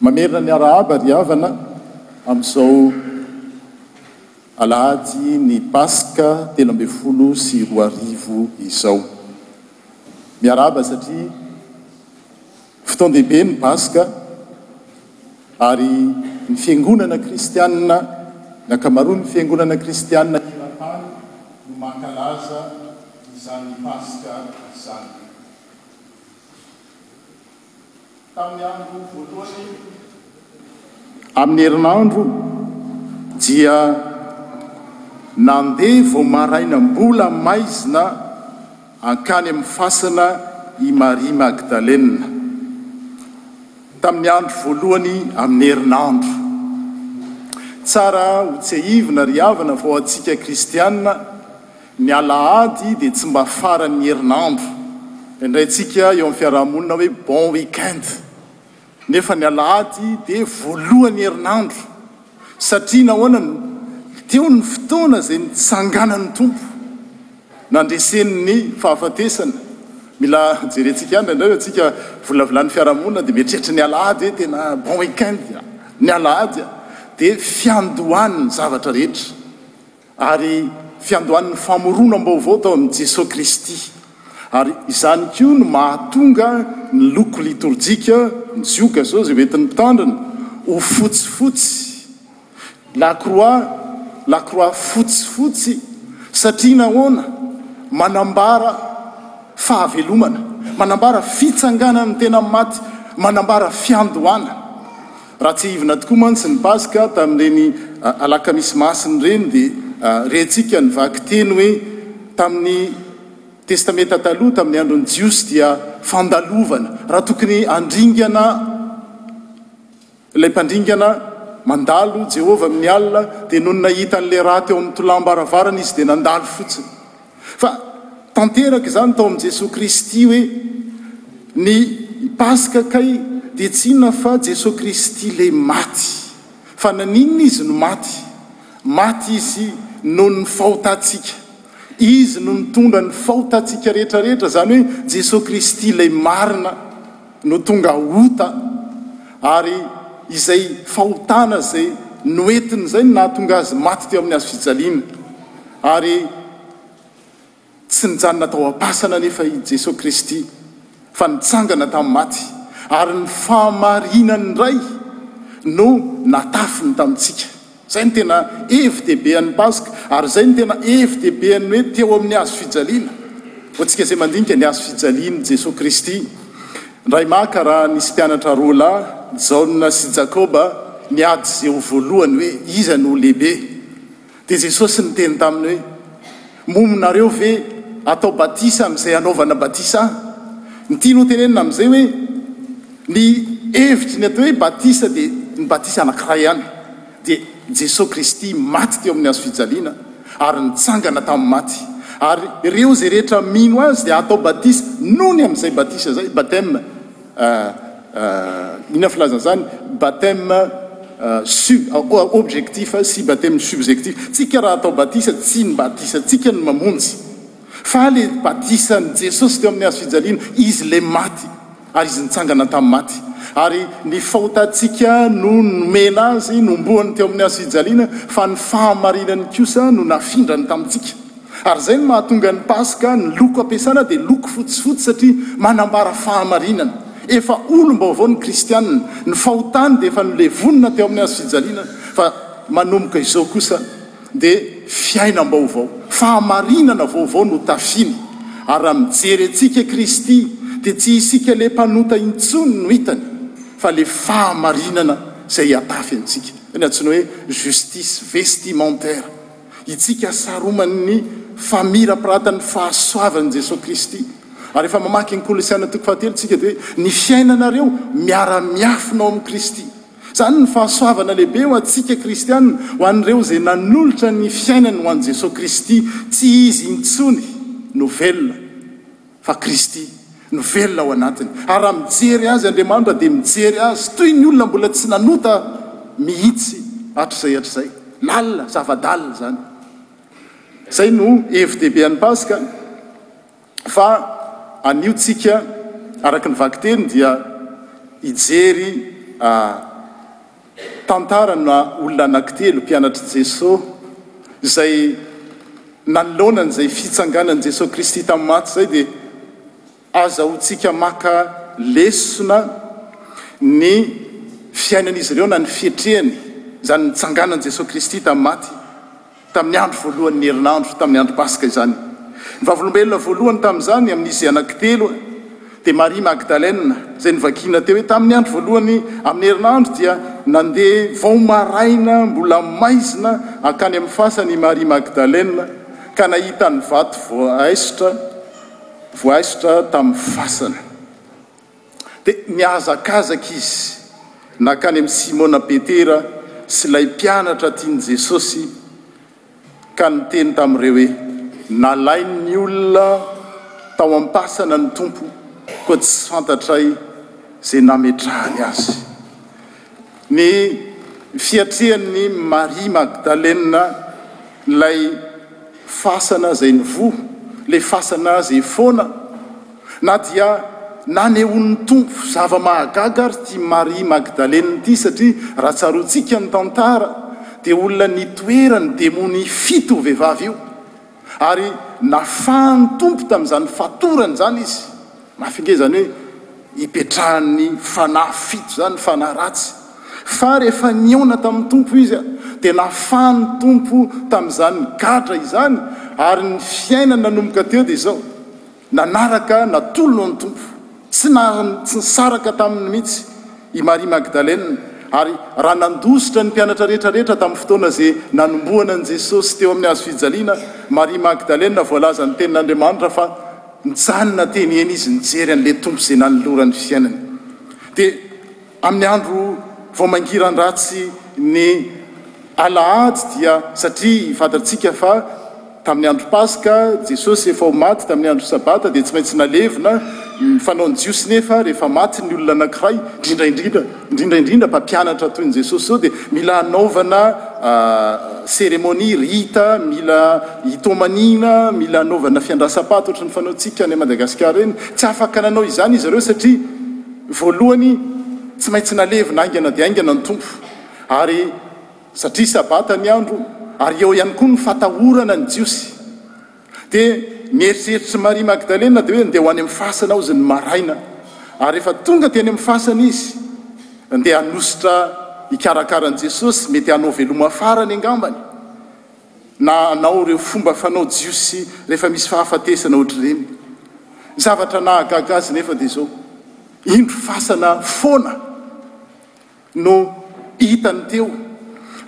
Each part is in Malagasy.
Mamerina ny arahaba ry havana amin'izao alahady ny paska telo ambin'ny folo sy roa arivo izao. Miarahaba satria fotoan-dehibe ny paska ary ny fiangonana kristianina, ny ankamaroan'ny fiangonana kristianina eran-tany no mankalaza izany paska izany. Tamin'ny andro voalohany amin'ny herinandro dia nandeha vao maraina mbola maizina hankany amin'ny fasana i Maria Magdalena. Tamin'ny andro voalohany amin'ny herinandro. Tsara ho tsehivina ry havana fa ho antsika kristiana Ny alahady dia tsy mba faran'ny herinandro indraintsika eo amin'ny fiaraha-monina hoe bon week-end nefa ny alahady dia voalohan'ny herinandro satria nahoana no teo ny fotoana izay nitsanganan'ny Tompo nandreseny ny fahafatesana. Mila jerentsika ihany indraindray hoe antsika volavolan'ny fiaraha-monina dia mieritreritra ny alahady hoe tena bon week-end ny alahady dia fiandohan'ny zavatra rehetra. Ary fiandohan'ny famoronam-baovao tao amin'i Jesoa Kristy. Ary izany koa no mahatonga ny loko litorjika, ny zioga izao izay hoentin'ny Mpitandrina, ho fotsifotsy. La croix, la croix fotsifotsy satria nahoana? Manambara fahavelomana, manambara fitsanganan'ny tena maty, manambara fiandohana. Raha tsiahivina tokoa mantsy ny Paska tamin'ireny Alakamisy Masina ireny dia rentsika ny vakiteny hoe tamin'ny Testamenta Taloha, tamin'ny andron'ny Jiosy dia fandalovana, raha tokony handringana ilay mpandringana, mandalo Jehovah amin'ny alina, dia nony nahita an'ilay rà teo amin'ny tolam-baravarana izy dia nandalo fotsiny. Fa tanteraka izany tao amin'i Jesoa Kristy hoe ny Paska kay dia tsy inona fa Jesoa Kristy ilay maty. Fa naninona Izy no maty? Maty Izy noho ny fahotantsika. Izy no nitondra ny fahotantsika rehetra rehetra, izany hoe Jesoa Kristy ilay marina. no tonga ota ary izay fahotana izay noentiny izay no nahatonga azy maty teo amin'ny hazofijaliana ary tsy nijanona tao am-pasana anefa i Jesoa Kristy fa nitsangana tamin'ny maty ary ny fahamarinany indray no natafiny tamintsika. Izay no tena hevi-dehibean'ny Paska, ary izay no tena hevi-dehibean'ny hoe teo amin'ny Hazo fijaliana. Ho antsika izay mandinika ny Hazo fijalian'i Jesoa Kristy, Ndray maka raha nisy mpianatra roa lahy, Jaona sy Jakoba, niady izay ho voalohany hoe iza no ho lehibe. Dia Jesosy niteny taminy hoe. Momo nareo ve atao batisa amin'izay anaovana batisa? Ny tiany hotenenina amin'izay hoe ny hevitry ny atao hoe batisa dia ny batisa anankiray ihany dia Jesoa Kristy maty teo amin'ny hazofijaliana ary nitsangana tamin'ny maty ary ireo izay rehetra mino Azy dia atao batisa nony amin'izay batisa izay, baptême. Ah, inona filazana zany? Baptême ah, objectif sy baptême subjectif. Tsika raha atao batisa, tsy ny batisantsika no mamonjy, fa le batisan'i Jesosy teo amin'ny hazo fijaliana, Izy le maty ary Izy nitsangana tamin'ny maty. Ary ny fahotantsika no nomena Azy, nombohany teo amin'ny hazo fijaliana, fa ny fahamarinany kosa no nafindrany tamintsika. Ary izay no mahatonga ny Paska, ny loko ampiasana dia loko fotsifotsy satria manambara fahamarinana. Efa olom-baovao ny kristiana, ny fahotany dia efa nolevonina teo amin'ny hazo fijaliana fa manomboka izao kosa dia fiainam-baovao, fahamarinana vaovao no tafiny. Ary raha mijery antsika Kristy dia tsy isika ilay mpanota intsony no hitany fa ilay fahamarinana izay hiatafy antsika. Izay no antsoina hoe justice vestimentaire. Hitsika ary saroman'ny famirapiratan'ny fahasoavan'i Jesoa Kristy. Ary efa mamaky ny Kolosiana toko fahatelo tsika dia hoe ny fiainanareo miara-miafina ao amin'i Kristy. Izany ny fahasoavana lehibe ho antsika Kristiana, ho an'ireo izay nanolotra ny fiainany ho an'i Jesoa Kristy. Tsy izy intsony no velona. Fa Kristy no velona ao anatiny. Ary raha mijery Azy, Andriamanitra dia mijery Azy toy ny olona mbola tsy nanota mihitsy hatrizay hatrizay. Lalina, zava-dalina izany. Izay no hevi-dehibean'ny Paska, fa anio tsika, araka ny vakiteny, dia hijery a. tantarana olona anankitelo mpianatr'i Jeso izay nanoloana an'izay fitsanganan'i Jeso Kristy tamin'ny maty izay dia azahoantsika maka lesona ny fiainan'izy ireo na ny fietrehany izany nitsanganan'i Jeso Kristy tamin'ny maty. Tamin'ny andro voalohan'ny herinandro, tamin'ny andro Paska izany. Ny Vavolombelona voalohany tamin'izany, amin'izy anankitelo, dia Maria Magdalena, izay novakiana teo hoe tamin'ny andro voalohany amin'ny herinandro dia nandeha vao maraina mbola maizina hankany amin'ny fasana i Maria Magdalena ka nahita ny vato voaisotra voaisotra tamin'ny fasana. Dia nihazakazaka izy nankany amin'i Simona Petera sy ilay mpianatra tian'i Jesosy, ka niteny tamin'ireo hoe, Nalain'ny olona tao am-pasana ny Tompo, koa tsy fantatray izay nametrahany azy. Ny fiatrian'i Maria Magdalena ilay fasana izay nivoha, ilay fasana azy foana, na dia nanehoan'ny Tompo zava-mahagaga ary ity Maria Magdalena ity, satria raha tsaroantsika ny tantara dia olona nitoeran'ny demonia fito io vehivavy io. ary nafahan'ny Tompo tamin'izany fatorany izany izy, mafy ange izany hoe ipetrahan'ny fanahy fito izany, fanahy ratsy, fa rehefa nihaona tamin'ny Tompo izy dia nafahan'ny Tompo tamin'izany gadra izany, ary ny fiainany nanomboka teo dia izao. Nanaraka, natolony ny Tompo. Tsy tsy nisaraka taminy mihitsy i Maria Magdalena, ary raha nandositra ny mpianatra rehetra rehetra tamin'ny fotoana izay nanombohana an'i Jesosy teo amin'ny hazo fijaliana, Maria Magdalena voalazan'ny Tenin'Andriamanitra fa nijanona teny eny izy nijery an'ilay Tompo izay nanolorany fiainany. Dia. Amin'ny andro vao mangiran-dratsy ny alahady dia satria fantatsika fa tamin'ny andro Paska Jesosy efa ho maty, tamin'ny andro Sabata dia tsy maintsy nalevina ny fanaon'ny Jiosy nefa rehefa maty ny olona anankiray indrindra indrindra indrindra indrindra mpampianatra toy ny Jesosy izao dia mila hanaovana cérémonie, rita, mila hitomaniana, mila hanaovana fiandrasam-paty ohatran'ny fanaontsika any Madagasikara eny, tsy afaka nanao izany izy ireo satria. Voalohany, tsy maintsy nalevina haingana dia haingana ny Tompo, ary satria Sabata ny andro, ary eo ihany koa ny fatahorana ny Jiosy, dia nieritreritry Maria Magdalena dia hoe, Ndeha ho any amin'ny fasana aho zny maraina, ary rehefa tonga teny amin'ny fasana izy, ndeha hanosotra hikarakara an'i Jesosy, mety hanao veloma farany angambany. na hanao ireo fomba fanao jiosy rehefa misy fahafatesana ohatr'ireny. Ny zavatra nahagaga azy nefa dia izao, indro fasana foana no hitany teo,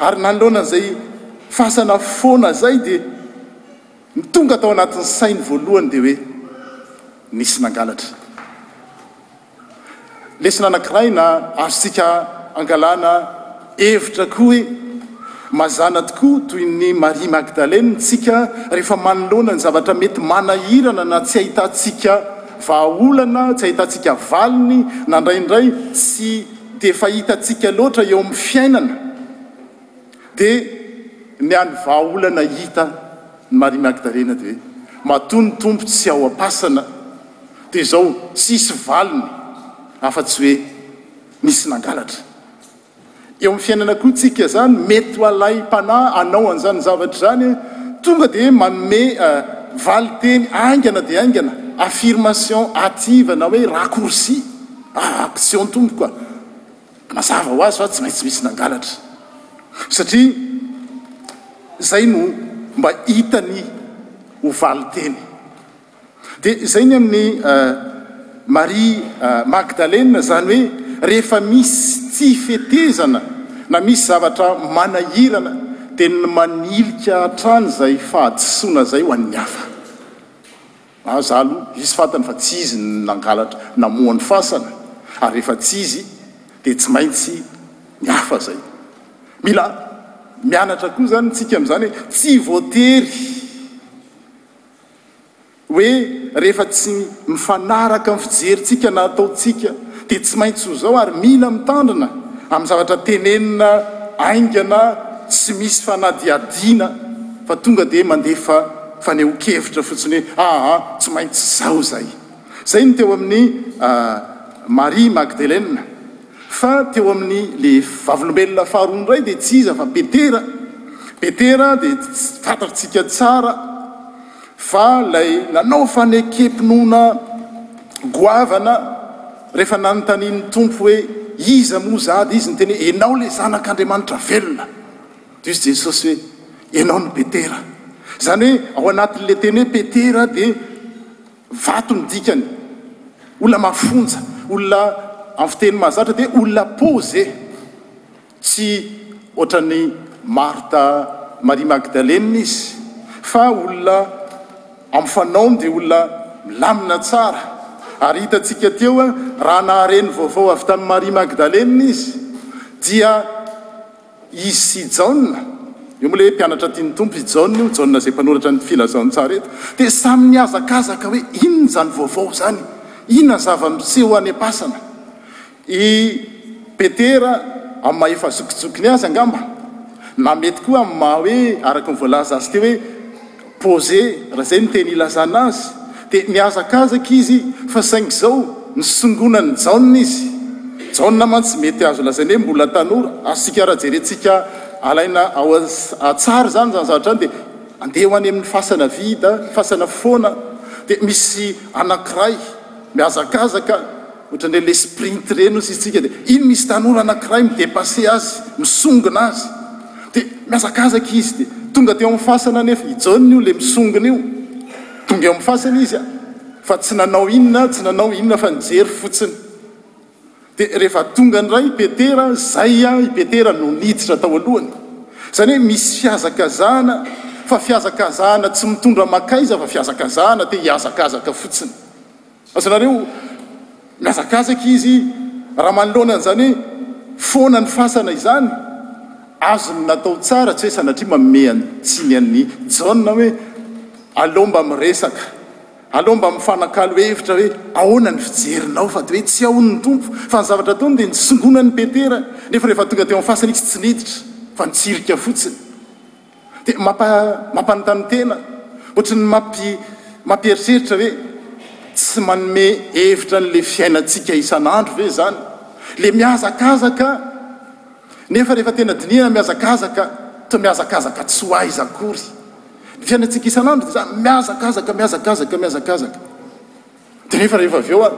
ary nanoloana an'izay fasana foana izay dia ny tonga tao anatin'ny sainy voalohany dia hoe, nisy nangalatra. Lesona anankiray na azontsika angalana hevitra koa hoe mazàna tokoa toy ny Maria Magdalena isika rehefa manoloana ny zavatra mety manahirana na tsy ahitantsika vahaolana, tsy ahitantsika valiny na indraindray tsy dia fahitantsika loatra eo amin'ny fiainana dia ny an'ny vahaolana hita ny Maria Magdalena dia matoa ny Tompo tsy ao am-pasana. dia izao tsy hisy valiny afa tsy hoe nisy nangalatra. Eo amin'ny fiainana koa tsika izany mety ho alaim panahy anao an'izany zavatra izany tonga dia manome vali teny aingana dia aingana, affirmation hative na hoe raccourci, ah action tompoko ah mazava ho azy fa tsy maintsy misy nangalatra satria izay no mba hitany ho vali teny. Dia izay ny amin'i Maria Magdalena, izany hoe rehefa misy tsy fetezana na misy zavatra manahirana dia ny manilika hatrany izay fahadisoana izay ho an'ny hafa. Ary izaho aloha izy fantany fa tsy izy no nangalatra namoha ny fasana ary rehefa tsy izy dia tsy maintsy ny hafa izay. Mila mianatra koa izany isika amin'izany hoe tsy voatery. hoe rehefa tsy mifanaraka amin'ny fijerintsika na ataontsika dia tsy maintsy ho izao ary mila mitandrina amin'ny zavatra tenenina haingana tsy misy fanadihadiana fa tonga dia mandefa fanehoan-kevitra fotsiny hoe aa tsy maintsy izao izay. Izay no teo amin'i Maria Magdeleina. Fa teo amin'ny le vavolombelona faharoa indray dia tsy iza fa Petera, Petera dia fantatsika tsara fa ilay nanao fanekem-pinoana goavana rehefa nanontanian'ny Tompo hoe iza moa za dia izy niteny hoe enao le zanak'Andriamanitra velona, dia hoy Jesosy hoe enao no Petera, izany hoe ao anatin'le teny hoe Petera dia. Vato ny dikany, olona mafonja, olona amin'ny fiteny mahazatra dia olona pose, tsy ohatran'i Marta Maria Magdalena izy fa olona amin'ny fanaony dia olona milamina tsara ary hitantsika teo raha nahare ny vaovao avy tamin'i Maria Magdalena izy dia Izy sy Jaona, io moa ilay hoe mpianatra tian'ny Tompo i Jaona io, Jaona izay mpanoratra ny Filazantsara eto, dia samy nihazakazaka hoe inona izany vaovao izany, inona ny zava-miseho any am-pasana. I Petera amin'ny maha efa zokizokiny azy angamba, na mety koa amin'ny maha hoe, araka ny voalaza azy teo hoe, Pose, raha izay no teny ilazana azy, dia mihazakazaka izy fa saingy izao nisongonan'i Jaona izy. Jaona mantsy mety azo lazaina hoe mbola tanora. Azontsika raha jerentsika alaina ao an-tsary izany izany zavatra izany dia andeha ho any amin'ny fasana vide, fasana foana, dia misy anankiray mihazakazaka. Ohatran'ireny le sprint ireny ozy isika dia iny misy tanora anankiray mi-depasser azy, misongona azy, dia mihazakazaka izy dia tonga teo amin'ny fasana anefa i John io le misongona io, tonga eo amin'ny fasana izy fa tsy nanao inona tsy nanao inona fa nijery fotsiny, dia rehefa tonga indray i Petera, izay i Petera no niditra tao alohany, izany hoe misy fihazakazahana fa fihazakazahana tsy mitondra makaiza fa fihazakazahana te hihazakazaka fotsiny. Azonareo mihazakazaka izy raha manoloana an'izany foana ny fasana izany. Azony natao tsara tsy hoe sanatria manome antsiny an'i Jaona hoe aleo mba miresaka, aleo mba mifanakalo hevitra hoe ahoana ny fijerinao fa dia hoe tsy ao ny Tompo. Fa ny zavatra ataony dia nisongona an'i Petera nefa rehefa tonga teo amin'ny fasana izy tsy niditra fa nitsirika fotsiny. Dia mampa mampanontany tena, ohatry ny mampi mampieritreritra hoe, tsy manome hevitra an'ilay fiainantsika isan'andro ve izany? Ilay mihazakazaka nefa rehefa tena dinihana mihazakazaka, toa mihazakazaka tsy ho aiza akory. Ny fiainantsika isan'andro dia izany, mihazakazaka, mihazakazaka, mihazakazaka. Dia nefa rehefa avy eo ary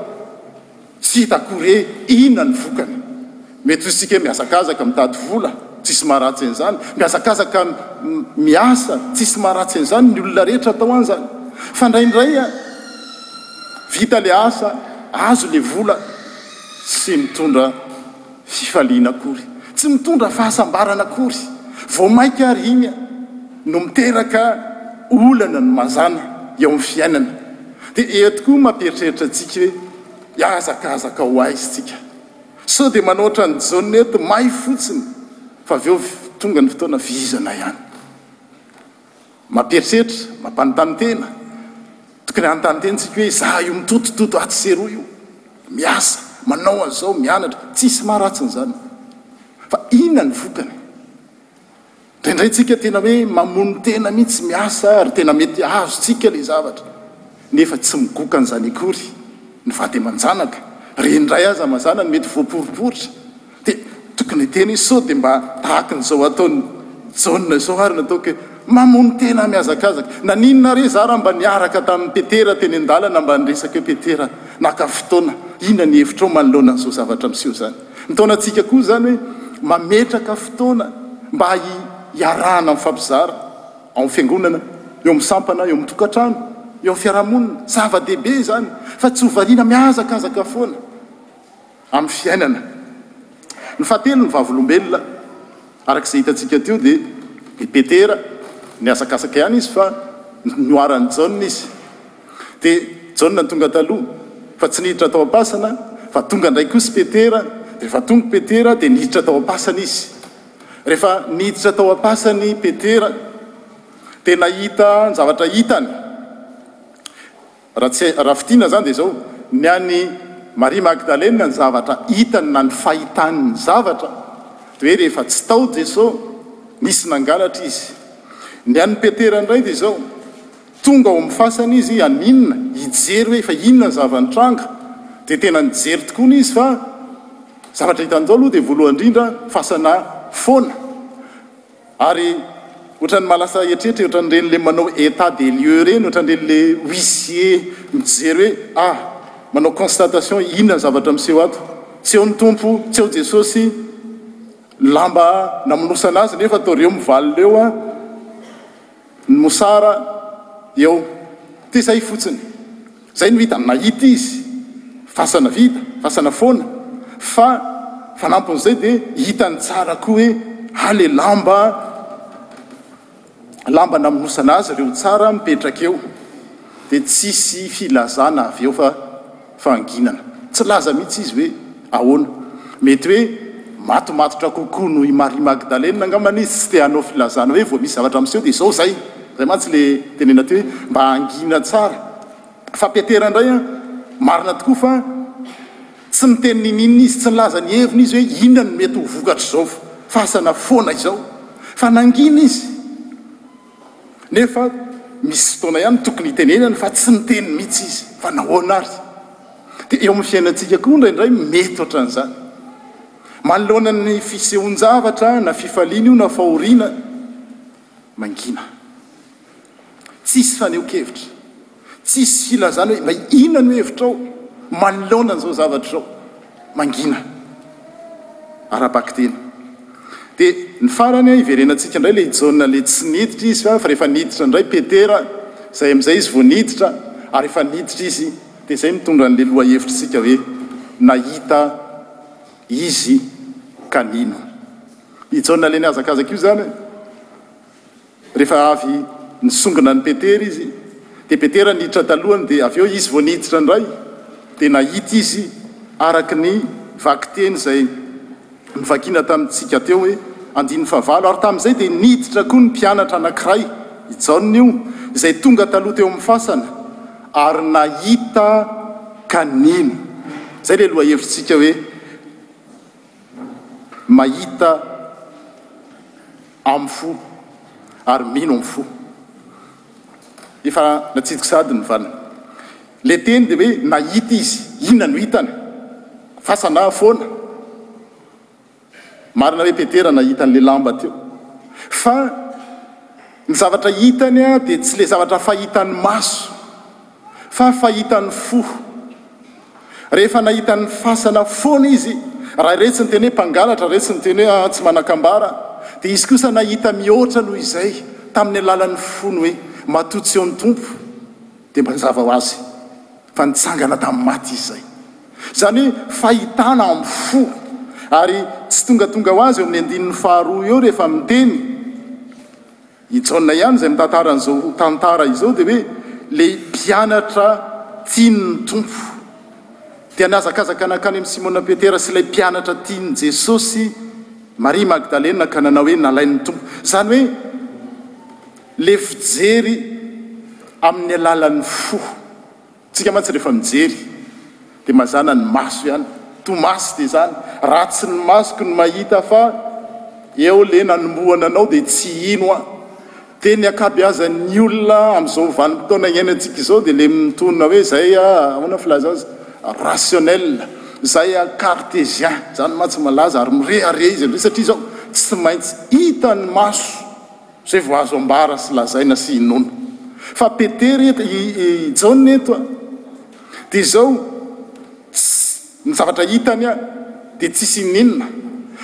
tsy hita akory ee! Inona ny vokany? Mety ho isika hoe mihazakazaka mitady vola, tsisy maharatsy an'izany. Mihazakazaka miasa, tsisy maharatsy an'izany, ny olona rehetra atao an izany. Fa indraindray an, vita ilay asa, azo ilay vola, tsy mitondra. fifaliana akory, tsy mitondra fahasambarana akory, vao mainka ary iny no miteraka olana no mazàna eo amin'ny fiainana. Dia eto koa mampieritreritra antsika hoe hihazakazaka ho aiza isika? Sao dia manao ohatran'i Jaona eto, may fotsiny, fa avy eo tonga ny fotoana vizana ihany. Mampieritreritra, mampanontany tena, tokony hanontany tena isika hoe izaho io mitotototo atsy sy eroa io, miasa, manao an'izao, mianatra, tsisy maha ratsy an'izany, fa inona ny vokany? Indraindray isika tena hoe mamono tena mihitsy miasa ary tena mety azontsika ilay zavatra, nefa tsy migoka an'izany akory ny vady aman-janaka, re indray aza mazàna no mety voaporiporitra, Dia tokony hiteny izy sao dia mba tahaka ny izao ataon'i Jaona izao ary ny ataoko hoe, mamono tena mihazakazaka. Naninona re izaho raha mba niaraka tamin'i Petera teny an-dalana mba niresaka hoe, Petera, naka fotoana, inona ny hevitrao manoloana an'izao zavatra miseho izany? Mitaona antsika koa izany hoe mametraka fotoana mba hiarahana mifampizara ao amin'ny fiangonana, eo amin'ny sampana, eo amin'ny tokantrano, eo amin'ny fiarahamonina. Zava-dehibe izany fa tsy ho variana, mihazakazaka foana. amin'ny fiainana. Ny fahatelo, ny vavolombelona, araka izay hitantsika teo dia i Petera, nihazakazaka ihany izy fa nihoaran'i Jaona izy. Dia Jaona no tonga taloha, fa tsy niditra tao am-pasana, fa tonga indray kosa i Petera, rehefa tonga i Petera dia niditra tao am-pasana izy. Rehefa niditra tao am-pasana i Petera dia nahita ny zavatra hitany. Raha tsy raha fidiana izany dia izao, ny an'i Maria Magdalena ny zavatra hitany na ny fahitany ny zavatra dia hoe rehefa tsy tao Jeso, nisy nangalatra izy. Ny an'i Petera indray dia izao, tonga ao amin'ny fasana izy haninona, hijery hoe fa inona ny zava-nitranga, dia tena nijery tokoa ny izy fa zavatra hitany tao aloha dia voalohany indrindra fasana foana. Ary ohatran'ny mahalasa etretra e, ohatran'ireny le manao etat des lieux ireny, ohatran'ireny le huissier mijery hoe ah, manao constatation inona ny zavatra miseho ato. Tsy eo ny Tompo, tsy eo Jesosy, lamba namonosana azy nefa toa reo mivalona eo an. Ny mosara eo de zay fotsiny. Zay no hitany nahita izy fasana vita, fasana foana fa fanampin'izay de hitany tsara koa hoe ha le lamba lamba namonosana azy reo tsara mipetraka eo de tsisy filazana avy eo fa. fahanginana. Tsy laza mihitsy izy hoe ahoana. Mety hoe matomatotra kokoa noho i Maria Magdalena angambany izy, tsy te hanao filazana hoe vao misy zavatra miseho dia izao izay. Izay mantsy ilay tenenina teo hoe mba hangina tsara. Fa Petera indray an, marina tokoa fa tsy niteny ninininona izy, tsy nilaza ny heviny izy hoe inona no mety ho vokatr'izao fasana foana izao. Fa nangina izy. Nefa misy fotoana ihany tokony hitenenany fa tsy niteny mihitsy izy fa nahoana ary? Dia eo amin'ny fiainantsika koa indraindray mety ohatran'izany. Manoloana ny fisehoan-javatra na fifaliana io na fahoriana, mangina. Tsisy fanehoan-kevitra. Tsisy hilazana hoe mba inona no hevitrao manoloana an'izao zavatra izao mangina ara-bakiteny. Dia ny farany, hiverenantsika indray ilay Jaona ilay tsy niditra izy fa rehefa niditra indray Petera, izay amin'izay izy vao niditra, ary rehefa niditra izy dia izay mitondra an'ilay lohahevitritsika hoe nahita izy ka nino. I Jaona ilay nihazakazaka io izany e. Rehefa avy nisongona an'i Petera izy, dia Petera niditra talohany, dia avy eo izy vao niditra indray, dia nahita izy araka ny vakiteny izay novakiana tamintsika teo hoe, andininy fahavalo. Ary tamin'izay dia niditra koa ny mpianatra anankiray, i Jaona io, izay tonga taloha teo amin'ny fasana, ary nahita ka nino. Izay ilay lohahevitritsika hoe. mahita amin'ny fo ary mino amin'ny fo. Efa natsidiko sahady ny vaniny. Le teny dia hoe nahita izy. Inona no hitany? Fasana foana. Marina hoe Petera nahita an'le lamba teo. Fa ny zavatra hitany dia tsy le zavatra fahitan'ny maso. fa fahita ny fo. Rehefa nahita ny fasana foana izy, raha iretsy niteny hoe mpangalatra, iretsy niteny hoe tsy manan-kambara, dia izy kosa nahita mihoatra noho izay tamin'ny alalan'ny fony hoe matoa tsy eo ny Tompo dia mba nizava ho azy fa nitsangana tamin'ny maty izy izay. Izany hoe fahitana amin'ny fo ary tsy tongatonga ho azy eo amin'ny andininy faharoa eo rehefa miteny I Jaona ihany izay mitantara an'izao tantara izao dia hoe ilay mpianatra tian'ny Tompo. Dia nihazakazaka nankany amin'i Simona Petera sy ilay mpianatra tian'i Jesosy, Maria Magdalena, ka nanao hoe, Nalain'ny Tompo. Izany hoe ilay fijery amin'ny alalan'ny fo. Tsika mantsy rehefa mijery de mazana ny maso ihany, tomaso de zany, raha tsy ny masoko no mahita fa eo le nanombohana anao de tsy hino an! de ny akabeazan'ny olona amzao vanim-potoana iainantsika izao de le mintona hoe zay a ahoana filaza azy? rationnel, zay a cartesien, zany mantsy malaza ary mirehareha izy amzay satria zao tsy maintsy hitan'ny maso, Zay vao azo ambara sy lazaina sy inoana fa pede re i Jaona eto a! Dia izao tsy ny zavatra hitany a! Dia tsisy ininona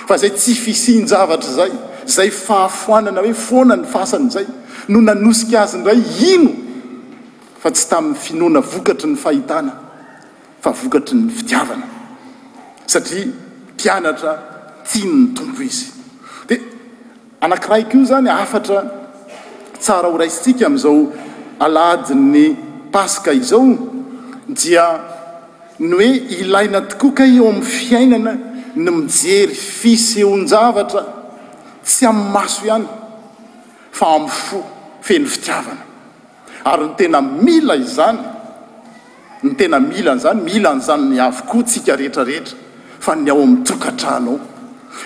fa zay tsy fisian-javatra zay, zay fahafoanana hoe foana ny fasany izay no nanosika azy indray hino fa tsy tamin'ny finoana vokatry ny fahitana fa vokatry ny fitiavana satria mpianatra tian'ny Tompo izy. Dia Anankiray koa izany hafatra tsara ho raisintsika amin'izao Alahadin'ny Paska izao dia ny hoe ilaina tokoa kay eo amin'ny fiainana ny mijery fisehoan-javatra tsy amin'ny maso ihany fa amin'ny fo feno fitiavana. Ary ny tena mila izany, ny tena mila an'izany, mila an'izany avokoa isika rehetra rehetra, fa ny ao amin'ny tokantrano ao.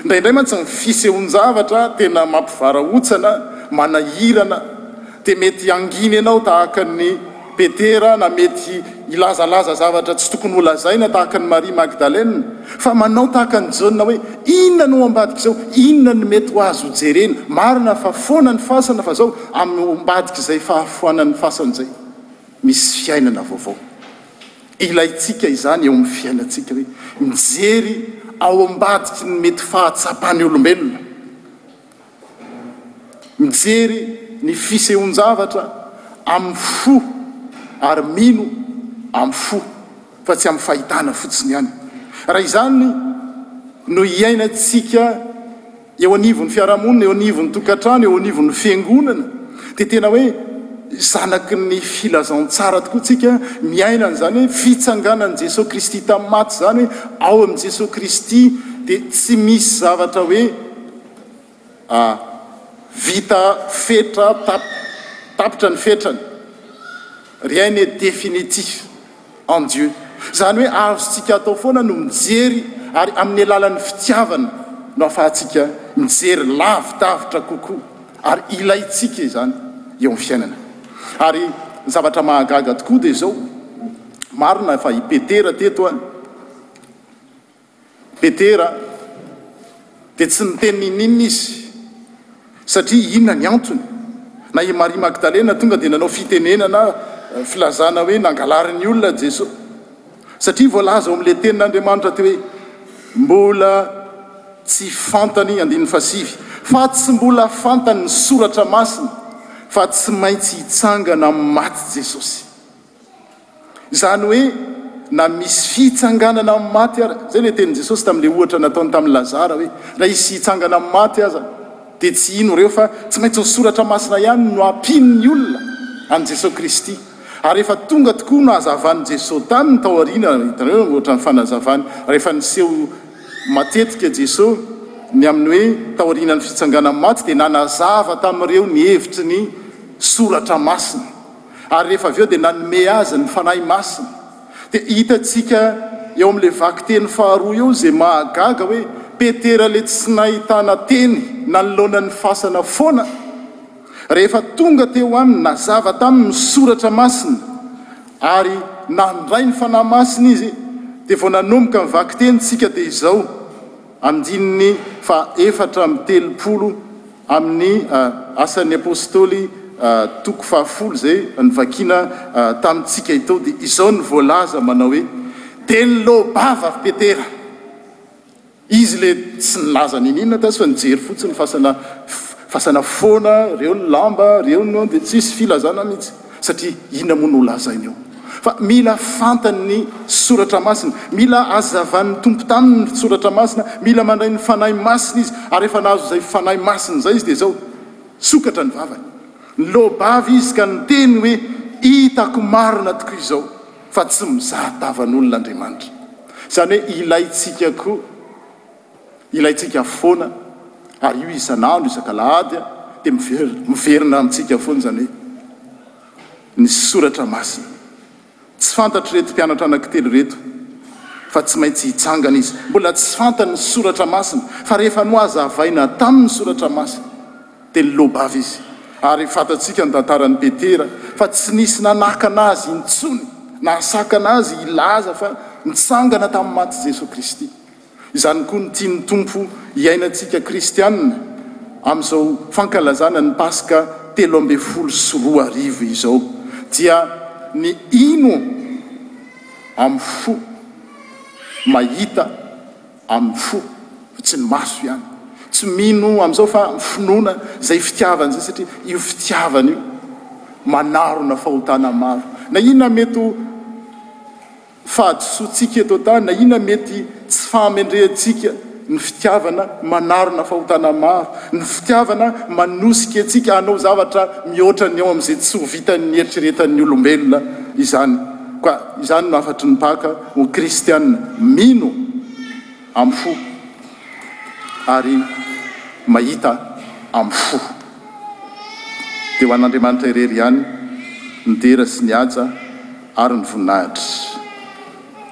Indraindray mantsy ny fisehoan-javatra tena mampivarahontsana, manahirana, dia mety hangina ianao tahaka an'i Petera, na mety hilazalaza zavatra tsy tokony holazaina tahaka an'i Maria Magdalena, fa manao tahaka an'i Jaona hoe, Inona no ao ambadik'izao? Inona no mety ho azo hojerena? Marina fa foana ny fasana, fa izao, Amin'ny ambadik'izay fahafoanan'ny fasana izay, misy fiainana vaovao. Ilaintsika izany eo amin'ny fiainantsika hoe mijery ao ambadiky ny mety fahatsapan'ny olombelona, mijery ny fisehoan-javatra amin'ny fo ary mino amin'ny fo fa tsy amin'ny fahitana fotsiny ihany. Raha izany no iainantsika, eo anivon'ny fiarahamonina, eo anivon'ny tokantrano, eo anivon'ny fiangonana, dia tena hoe zanaky ny filazantsara tokoa tsika miaina an'izany hoe fitsanganan'i Jesoa Kristy tamin'ny maty izany hoe ao amin'i Jesoa Kristy dia tsy misy zavatra hoe a vita fetra tap tapitra ny fetrany rien n'est définitif. en Dieu. Izany hoe azontsika atao foana no mijery ary amin'ny alalan'ny fitiavana no afahantsika mijery lavidavitra kokoa ary ilaintsika izany eo amin'ny fiainana. Ary ny zavatra mahagaga tokoa dia izao, marina fa i Petera teto a, Petera dia tsy niteny n'inon'inona izy, satria inona ny antony? Na i Maria Magdalena tonga dia nanao fitenenana filazana hoe nangalarin'ny olona Jesosy, satria voalaza ao amin'ilay Tenin'Andriamanitra teo hoe mbola tsy fantany, andininy fahasivy, fa tsy mbola fantany ny Soratra Masina fa tsy maintsy hitsangana amin'ny maty Jesosy. Izany hoe na misy fitsanganana amin'ny maty ary, izay ilay tenin'i Jesosy tamin'ilay ohatra nataony tamin'i Lazara hoe na hisy hitsangana amin'ny maty aza dia tsy hino ireo fa tsy maintsy ny soratra masina ihany no ampian'ny olona an'i Jesosy Kristy ary efa tonga tokoa no hazavan'i Jesosy taminy tao aoriana, hitanareo ohatran'ny fanazavany rehefa niseho matetika Jesosy ny amin'ny hoe taorianan'ny fitsanganan'ny maty dia nanazava tamin'ireo ny hevitry ny soratra masina. ary rehefa avy eo dia nanome azy ny Fanahy Masina. Dia hitantsika eo amin'ilay vakiteny faharoa eo izay mahagaga hoe Petera ilay tsy nahitana teny nanoloana ny fasana foana rehefa tonga teo aminy nazava taminy ny soratra masina ary nandray ny Fanahy Masina izy dia vao nanomboka ny vakiteny tsika dia izao Andininy fahaefatra amby telopolo amin'ny Asan'ny Apostoly toko fahafolo izay novakiana tamintsika itony dia izao no voalaza manao hoe, Dia niloa-bava avy Petera. Izy ilay tsy nilaza niniana tatsy fa nijery fotsiny fasana fasana foana, reo ny lamba, reo ny dia tsisy filazana mihitsy. Satria inona moa no lazainy eo fa mila fantany ny soratra masina? Mila hazavan'ny Tompo taminy ny soratra masina, mila mandray ny Fanahy Masina izy, ary rehefa nahazo izay Fanahy Masina izay izy dia izao, sokatra ny vavany. Niloa-bava izy ka niteny hoe, Hitako marina tokoa izao fa tsy mizaha tavan'olona Andriamanitra. Izany hoe ilaintsika koa. ilaintsika foana ary io isan'andro isak'alahady dia miverina amintsika foana izany hoe ny soratra masina. Tsy fantatr'ireto mpianatra anankitelo ireto fa tsy maintsy hitsangana izy. Mbola tsy fantany ny soratra masina fa rehefa nohazavaina taminy ny soratra masina dia niloa-bava izy. Ary fantatsika ny tantaran'i Petera fa tsy nisy nanakana azy intsony, nahasakana azy hilaza fa nitsangana tamin'ny maty Jesoa Kristy. Izany koa no tian'ny Tompo hiainantsika kristianina amin'izao fankalazana ny Paska telo ambin'ny folo sy roa arivo izao dia ny hino amin'ny fo, mahita amin'ny fo fa tsy ny maso ihany, tsy mino amin'izao fa finoana izay fitiavany izay satria io fitiavana io manarona fahotana maro na inona mety ho fahadisoantsika eto an-tany, na inona mety tsy fahamendrehantsika, ny fitiavana manarona fahotana maro, ny fitiavana manosika antsika hanao zavatra mihoatra ny eo amin'izay tsy ho vitan'ny eritreretan'ny olombelona izany. Koa izany no hafatry ny Paka ho kristiana mino amin'ny fo ary mahita amin'ny fo. dia ho an'Andriamanitra irery ihany ny dera sy ny haja ary ny voninahitra.